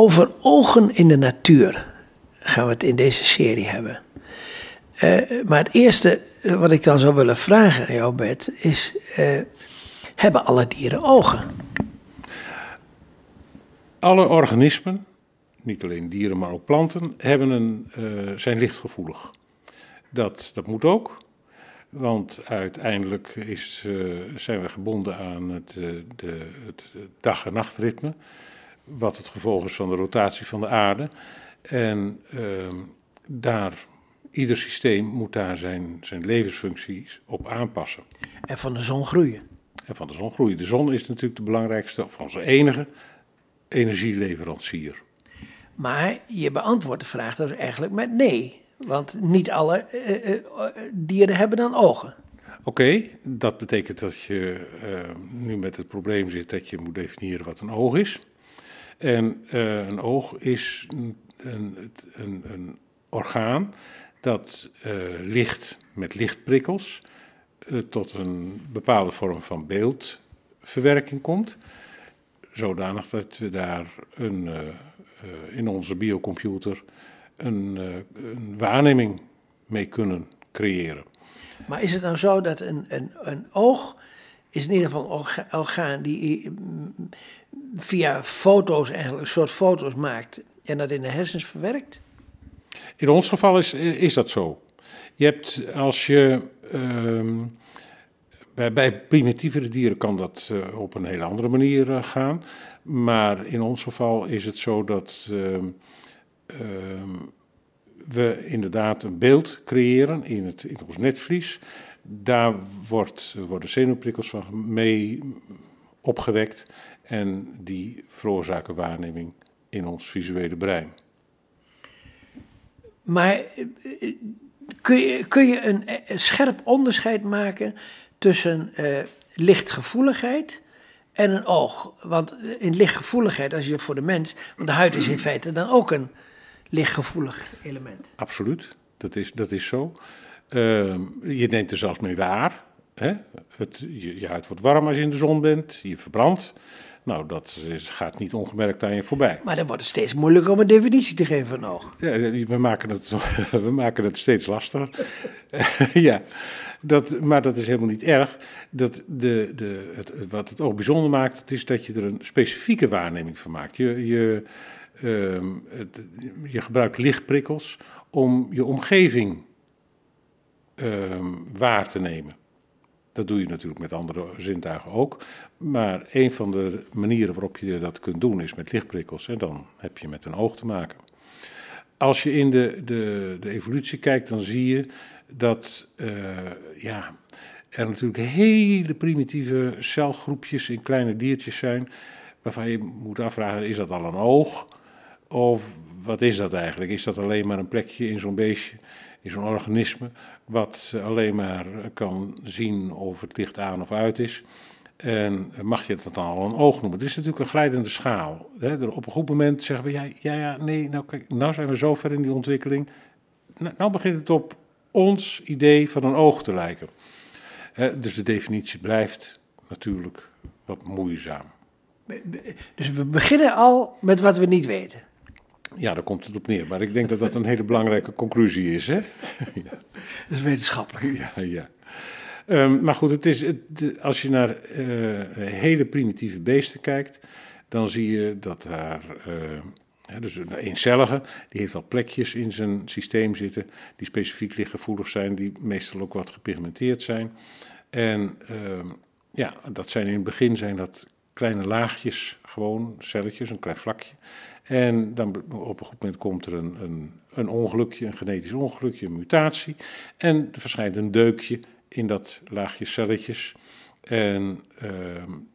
Over ogen in de natuur gaan we het in deze serie hebben. Uh, maar het eerste eh, wat ik dan zou willen vragen aan jou, Bert, is: uh, hebben alle dieren ogen? Alle organismen, niet alleen dieren, maar ook planten, hebben een, zijn lichtgevoelig. Dat, dat moet ook, want uiteindelijk is, zijn we gebonden aan het, de, het dag- en nachtritme wat het gevolg is van de rotatie van de aarde. En uh, daar, ieder systeem moet daar zijn, zijn levensfuncties op aanpassen. En van de zon groeien. En van de zon groeien. De zon is natuurlijk de belangrijkste, of onze enige energieleverancier. Maar je beantwoordt de vraag dus eigenlijk met nee. Want niet alle uh, uh, dieren hebben dan ogen. Oké, okay, dat betekent dat je uh, nu met het probleem zit dat je moet definiëren wat een oog is. En uh, een oog is een, een, een, orgaan dat uh, licht met lichtprikkels uh, tot een bepaalde vorm van beeldverwerking komt. Zodanig dat we daar een, in onze biocomputer een, een, waarneming mee kunnen creëren. Maar is het nou zo dat een, een, een oog is in ieder geval een orgaan die via foto's eigenlijk, een soort foto's maakt en dat in de hersens verwerkt? In ons geval is, is dat zo. Je hebt als je. Uh, bij, bij primitievere dieren kan dat uh, op een hele andere manier uh, gaan. Maar in ons geval is het zo dat uh, we inderdaad een beeld creëren in, het, in ons netvlies. Daar wordt, worden zenuwprikkels van mee opgewekt. En die veroorzaken waarneming in ons visuele brein. Maar kun je, kun je een scherp onderscheid maken tussen uh, lichtgevoeligheid en een oog? Want in lichtgevoeligheid, als je voor de mens, want de huid is in feite dan ook een lichtgevoelig element. Absoluut, dat is, dat is zo. Uh, je neemt er zelfs mee waar. Hè? Het, je, je huid wordt warm als je in de zon bent, je verbrandt. Nou, dat is, gaat niet ongemerkt aan je voorbij. Maar dan wordt het steeds moeilijker om een definitie te geven van oog. Ja, we maken het, we maken het steeds lastiger. ja, dat, maar dat is helemaal niet erg. Dat de, de, het, wat het oog bijzonder maakt, het is dat je er een specifieke waarneming van maakt. Je, je, het, je gebruikt lichtprikkels om je omgeving um, waar te nemen. Dat doe je natuurlijk met andere zintuigen ook. Maar een van de manieren waarop je dat kunt doen is met lichtprikkels. En dan heb je met een oog te maken. Als je in de, de, de evolutie kijkt, dan zie je dat uh, ja, er natuurlijk hele primitieve celgroepjes in kleine diertjes zijn. Waarvan je moet afvragen: is dat al een oog? Of wat is dat eigenlijk? Is dat alleen maar een plekje in zo'n beestje? Is een organisme wat alleen maar kan zien of het licht aan of uit is. En mag je dat dan al een oog noemen? Het is natuurlijk een glijdende schaal. Hè? Op een goed moment zeggen we, ja, ja, nee, nou, kijk, nou zijn we zo ver in die ontwikkeling. Nou, nou begint het op ons idee van een oog te lijken. Hè? Dus de definitie blijft natuurlijk wat moeizaam. Dus we beginnen al met wat we niet weten. Ja, daar komt het op neer. Maar ik denk dat dat een hele belangrijke conclusie is. Hè? ja. Dat is wetenschappelijk. Ja, ja. Um, maar goed, het is, het, als je naar uh, hele primitieve beesten kijkt, dan zie je dat daar. Uh, dus een eencellige, die heeft al plekjes in zijn systeem zitten die specifiek lichtgevoelig zijn, die meestal ook wat gepigmenteerd zijn. En uh, ja, dat zijn in het begin zijn dat kleine laagjes, gewoon celletjes, een klein vlakje. En dan op een goed moment komt er een, een, een ongelukje, een genetisch ongelukje, een mutatie. En er verschijnt een deukje in dat laagje celletjes. En uh,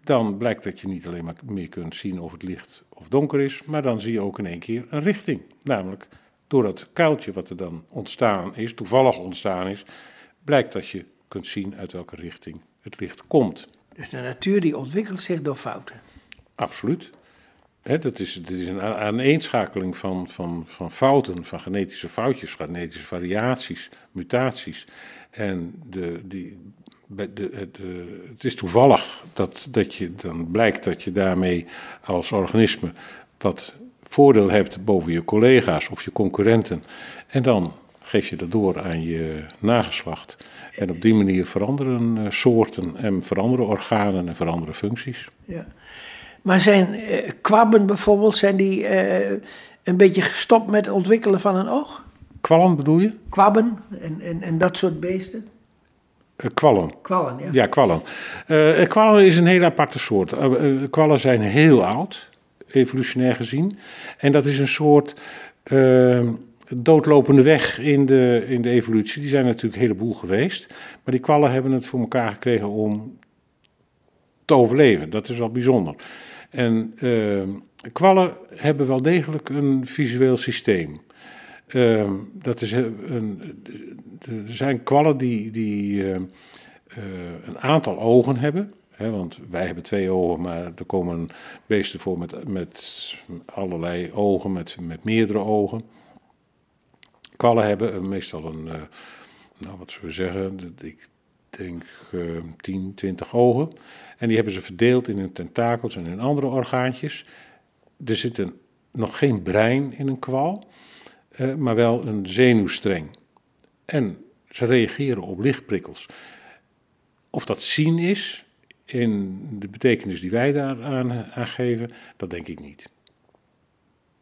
dan blijkt dat je niet alleen maar meer kunt zien of het licht of donker is, maar dan zie je ook in één keer een richting. Namelijk door dat kuiltje wat er dan ontstaan is, toevallig ontstaan is, blijkt dat je kunt zien uit welke richting het licht komt. Dus de natuur die ontwikkelt zich door fouten. Absoluut. He, dat, is, is een aaneenschakeling van, van, van fouten, van genetische foutjes, genetische variaties, mutaties. En de, die, de, het, het is toevallig dat, dat je dan blijkt dat je daarmee als organisme wat voordeel hebt boven je collega's of je concurrenten. En dan geef je dat door aan je nageslacht. En op die manier veranderen uh, soorten en veranderen organen en veranderen functies. Ja. Maar zijn uh, kwabben bijvoorbeeld, zijn die uh, een beetje gestopt met het ontwikkelen van een oog? Kwallen bedoel je? Kwabben en, en, en dat soort beesten? kwallen. Kwallen, ja. Ja, kwallen. kwallen is een hele aparte soort. kwallen zijn heel oud, evolutionair gezien. En dat is een soort doodlopende weg in de, in de evolutie. Die zijn natuurlijk een heleboel geweest. Maar die kwallen hebben het voor elkaar gekregen om te overleven. Dat is wel bijzonder. En uh, kwallen hebben wel degelijk een visueel systeem. Uh, dat is een, er zijn kwallen die, die uh, een aantal ogen hebben. Hè, want wij hebben twee ogen, maar er komen beesten voor met, met allerlei ogen, met, met meerdere ogen. Kwallen hebben meestal een, nou wat zullen we zeggen, ik denk uh, 10, 20 ogen. En die hebben ze verdeeld in hun tentakels en in andere orgaantjes. Er zit een, nog geen brein in een kwal, uh, maar wel een zenuwstreng. En ze reageren op lichtprikkels. Of dat zien is, in de betekenis die wij daar aan, geven, dat denk ik niet.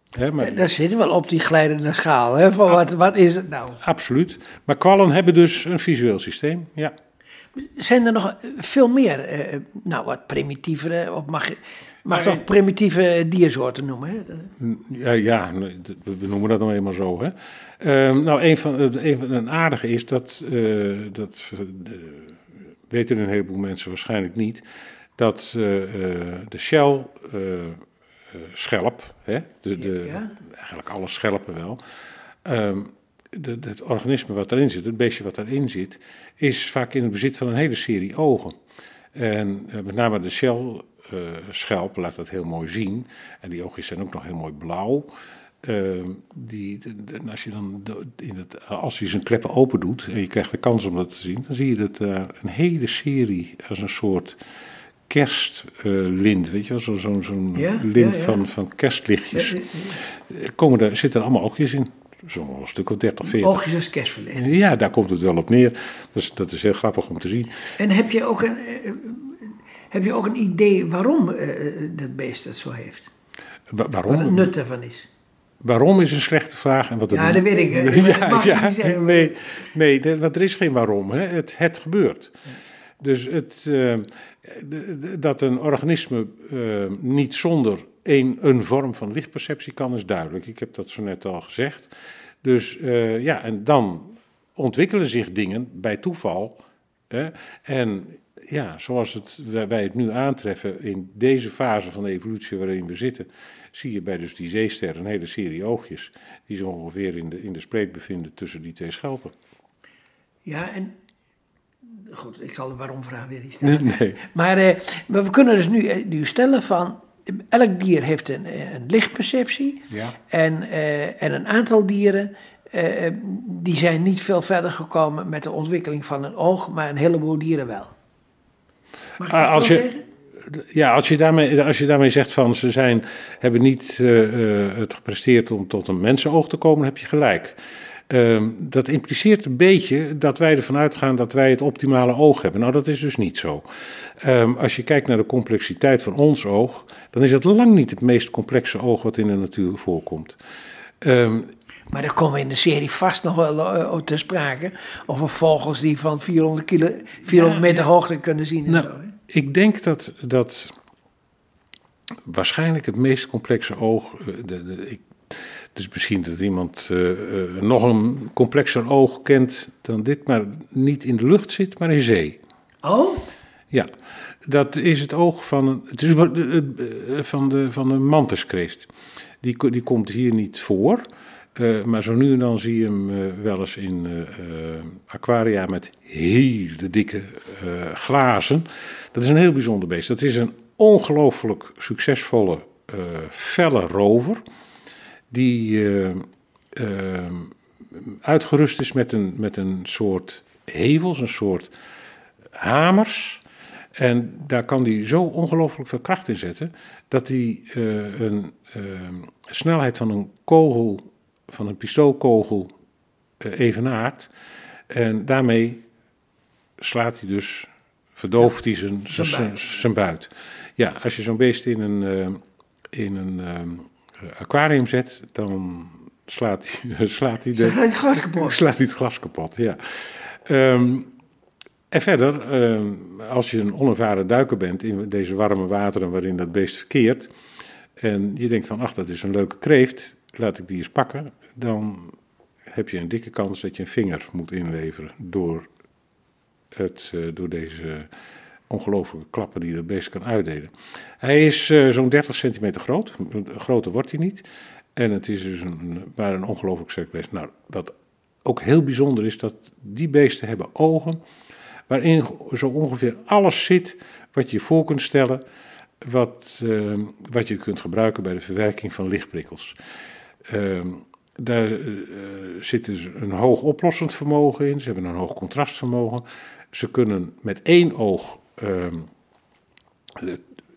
He, maar... Daar zitten wel op die glijdende schaal. Hè, van wat, wat is het nou? Absoluut. Maar kwallen hebben dus een visueel systeem, ja. Zijn er nog veel meer, eh, nou wat primitievere, of mag, mag toch primitieve diersoorten noemen? Hè? Ja, ja, we noemen dat nog eenmaal zo. Hè? Uh, nou, een van, een, een aardige is dat, uh, dat weten een heleboel mensen waarschijnlijk niet, dat de Shell eh, schelp, hè? De, de, eigenlijk alle schelpen wel. Het organisme wat erin zit, het beestje wat erin zit, is vaak in het bezit van een hele serie ogen. En uh, met name de shell schelp laat dat heel mooi zien. En die oogjes zijn ook nog heel mooi blauw. Uh, die, de, als, je dan in het, als je zijn kleppen open doet en je krijgt de kans om dat te zien, dan zie je dat daar een hele serie als een soort kerstlint, weet je wel, zo'n zo, zo lint Van, van kerstlichtjes. Komen daar, zitten er allemaal oogjes in. Zo'n stuk of 30, 40. Oogjes als kerstverlicht. Ja, daar komt het wel op neer. Dus dat is heel grappig om te zien. En heb je ook een, uh, heb je ook een idee waarom uh, dat beest dat zo heeft? Wa waarom? Wat het nut daarvan is? Waarom is een slechte vraag. En wat ja, dat weet ik. ja, ja, nee, nee, want er is geen waarom. Hè. Het, het gebeurt. Dus het, uh, dat een organisme uh, niet zonder een, een vorm van lichtperceptie kan, is duidelijk. Ik heb dat zo net al gezegd. Dus uh, ja, en dan ontwikkelen zich dingen bij toeval. Hè? En ja, zoals het, wij het nu aantreffen in deze fase van de evolutie waarin we zitten, zie je bij dus die zeester een hele serie oogjes die zich ongeveer in de, in de spleet bevinden tussen die twee schelpen. Ja, en Goed, ik zal de waarom-vraag weer niet stellen. Nee. Maar, eh, we kunnen dus nu, eh, nu stellen van... Elk dier heeft een, eh, een lichtperceptie. Ja. En, uh, en een aantal dieren... Uh, die zijn niet veel verder gekomen met de ontwikkeling van een oog... maar een heleboel dieren wel. Mag ik uh, als je, zeggen? Ja, als je, daarmee, als je daarmee zegt van ze zijn, hebben niet uh, het gepresteerd om tot een mensenoog te komen, heb je gelijk. Ehm, dat impliceert een beetje dat wij ervan uitgaan dat wij het optimale oog hebben. Nou, dat is dus niet zo. Um, als je kijkt naar de complexiteit van ons oog, dan is het lang niet het meest complexe oog wat in de natuur voorkomt. Um, maar daar komen we in de serie vast nog wel uh, te sprake. Over vogels die van 400, kilo, 400 meter hoogte kunnen zien. Nou, zo, ik denk dat, dat waarschijnlijk het meest complexe oog. Eh, de, de, ik dus misschien dat iemand uh, uh, nog een complexer oog kent dan dit, maar niet in de lucht zit, maar in zee. Oh? Ja, dat is het oog van een, het is uh, van de, van een mantuskreeft. Die, die komt hier niet voor, maar zo nu en dan zie je hem wel eens in aquaria met hele dikke glazen. Dat is een heel bijzonder beest. Dat is een ongelooflijk succesvolle, felle rover die uh, uh, uitgerust is met een, met een soort hevels, een soort hamers. En daar kan hij zo ongelooflijk veel kracht in zetten dat die uh, een uh, snelheid van een kogel, van een pistoolkogel, uh, evenaart. En daarmee slaat hij dus, verdooft hij zijn, zijn, zijn buit. Ja, als je zo'n beest in een, in een aquarium zet, dan slaat hij, slaat hij, de, het glas kapot. Slaat hij het glas kapot, ja. Um, en verder, uh, als je een onervaren duiker bent in deze warme wateren waarin dat beest verkeert, en je denkt van, ach, dat is een leuke kreeft, laat ik die eens pakken, dan heb je een dikke kans dat je een vinger moet inleveren door, het, uh, door deze ongelooflijke klappen die dat beest kan uitdelen. Hij is uh, zo'n 30 centimeter groot, groter wordt hij niet. En het is dus een, maar een ongelooflijk sterk beest. Nou, wat ook heel bijzonder is, dat die beesten hebben ogen waarin zo ongeveer alles zit wat je voor kunt stellen, wat, uh, wat je kunt gebruiken bij de verwerking van lichtprikkels. Uh, daar uh, zit dus een hoog oplossend vermogen in, ze hebben een hoog contrastvermogen. Ze kunnen met één oog ehm,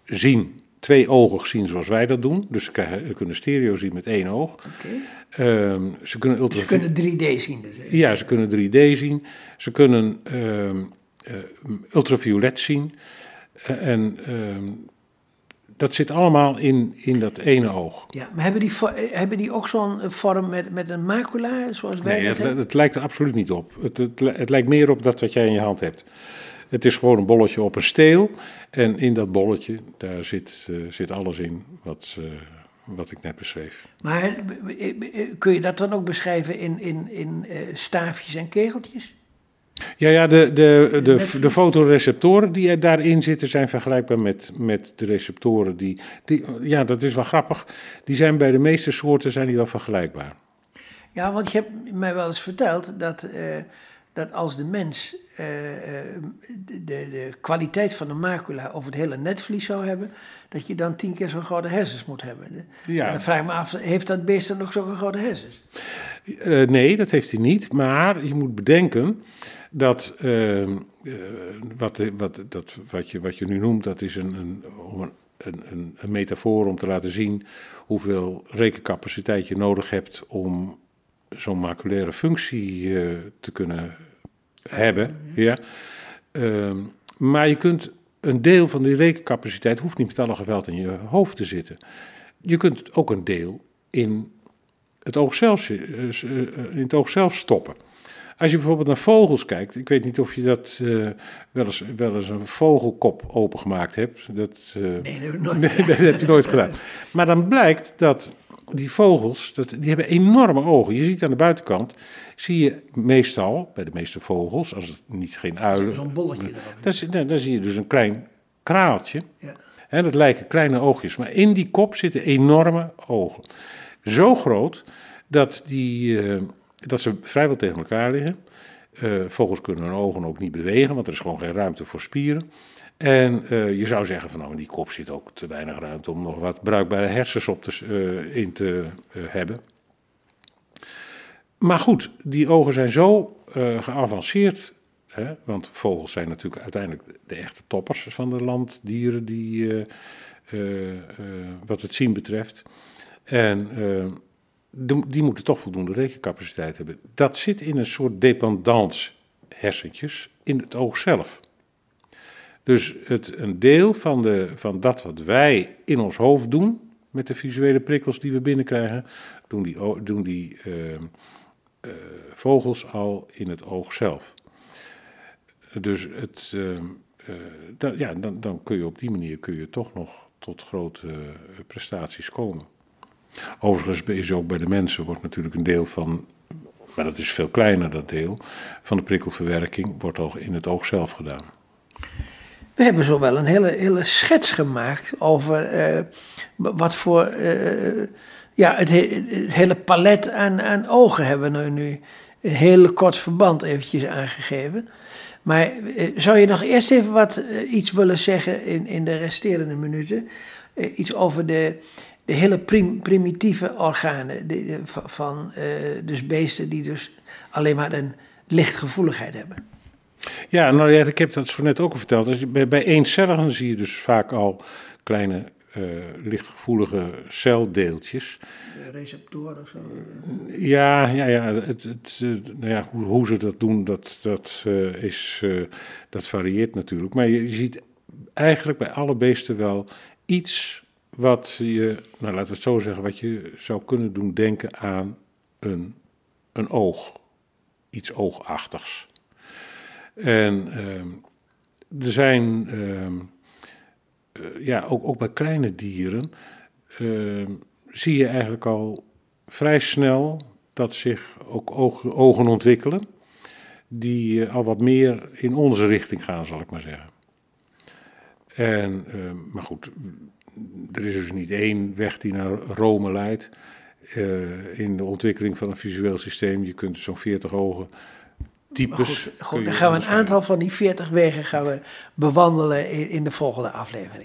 zien twee ogen zien zoals wij dat doen. Dus ze, krijgen, kunnen stereo zien met één oog. Okay. Um, ze kunnen, ultra... ze kunnen 3D zien dus. Ja, ze kunnen 3D zien. Ze kunnen um, uh, ultraviolet zien. Uh, en um, dat zit allemaal in, in dat ene oog. Ja, maar hebben die, hebben die ook zo'n vorm met, met een macula, zoals wij nee, het, het, lijkt er absoluut niet op. Het, het, het lijkt meer op dat wat jij in je hand hebt. Het is gewoon een bolletje op een steel. En in dat bolletje, daar zit, uh, zit alles in wat, uh, wat ik net beschreef. Maar eh, kun je dat dan ook beschrijven in, in, in staafjes en kegeltjes? Ja, ja de, de, de, de, fotoreceptoren die er daarin zitten zijn vergelijkbaar met, met de receptoren die, die... Ja, dat is wel grappig. Die zijn bij de meeste soorten zijn die wel vergelijkbaar. Ja, want je hebt mij wel eens verteld dat, uh, dat als de mens uh, de, de, kwaliteit van de macula over het hele netvlies zou hebben, dat je dan tien keer zo'n grote hersens moet hebben. Ja. En dan vraag ik me af, heeft dat beest dan nog zo'n grote hersens? Uh, nee, dat heeft hij niet. Maar je moet bedenken dat uh, wat, wat, dat, wat, je, wat je nu noemt, dat is een, een, een, een, een metafoor om te laten zien hoeveel rekencapaciteit je nodig hebt om zo'n maculaire functie te kunnen hebben. Ja. Uh, maar je kunt een deel van die rekencapaciteit, hoeft niet met alle geweld in je hoofd te zitten. Je kunt ook een deel in het oog zelf, eh, in het oog zelf stoppen. Als je bijvoorbeeld naar vogels kijkt, ik weet niet of je dat uh, wel, eens, wel eens een vogelkop opengemaakt hebt. Dat, uh, nee, dat heb, nooit nee, dat heb je nooit gedaan. Maar dan blijkt dat die vogels, dat, die hebben enorme ogen. Je ziet aan de buitenkant, zie je meestal, bij de meeste vogels, als het niet geen uilen... Zo'n bolletje dan, dan, dan, zie je dus een klein kraaltje. Ja. En dat lijken kleine oogjes, maar in die kop zitten enorme ogen. Zo groot dat, die, uh, dat ze vrijwel tegen elkaar liggen. Uh, vogels kunnen hun ogen ook niet bewegen, want er is gewoon geen ruimte voor spieren. En uh, je zou zeggen van nou, die kop zit ook te weinig ruimte om nog wat bruikbare hersens op te, uh, in te uh, hebben. Maar goed, die ogen zijn zo geavanceerd, hè, want vogels zijn natuurlijk uiteindelijk de echte toppers van de landdieren die, wat het zien betreft. En die moeten toch voldoende rekencapaciteit hebben. Dat zit in een soort dependance hersentjes in het oog zelf. Dus het, een deel van, de, van dat wat wij in ons hoofd doen, met de visuele prikkels die we binnenkrijgen, doen die, doen die uh, uh, vogels al in het oog zelf. Dus het, uh, dan, ja, dan, dan kun je op die manier kun je toch nog tot grote prestaties komen. Overigens is ook bij de mensen wordt natuurlijk een deel van, maar dat is veel kleiner dat deel, van de prikkelverwerking wordt al in het oog zelf gedaan. We hebben zo wel een hele, hele schets gemaakt over uh, wat voor. Uh, ja, het, hele palet aan, aan ogen hebben we nu een heel kort verband eventjes aangegeven. Maar uh, zou je nog eerst even wat iets willen zeggen in, in de resterende minuten? iets over de, de hele prim, primitieve organen de, van dus beesten die dus alleen maar een lichtgevoeligheid hebben. Ja, nou ja, ik heb dat zo net ook al verteld. Dus bij, bij eencelligen zie je dus vaak al kleine eh, lichtgevoelige celdeeltjes. receptoren of zo. Ja, ja, ja, het, het, eh, nou ja hoe, hoe, ze dat doen, dat, dat, uh, is, uh, dat varieert natuurlijk. Maar je ziet eigenlijk bij alle beesten wel iets wat je, nou laten we het zo zeggen, wat je zou kunnen doen denken aan een, een oog. Iets oogachtigs. En ehm, er zijn, ehm, ja, ook, ook bij kleine dieren, ehm, zie je eigenlijk al vrij snel dat zich ook ogen, ontwikkelen, die uh, al wat meer in onze richting gaan, zal ik maar zeggen. En, maar goed, er is dus niet één weg die naar Rome leidt uh, in de ontwikkeling van een visueel systeem. Je kunt zo'n 40 ogen types. Goed, goed, dan gaan we een aantal van die 40 wegen gaan we bewandelen in, in de volgende aflevering.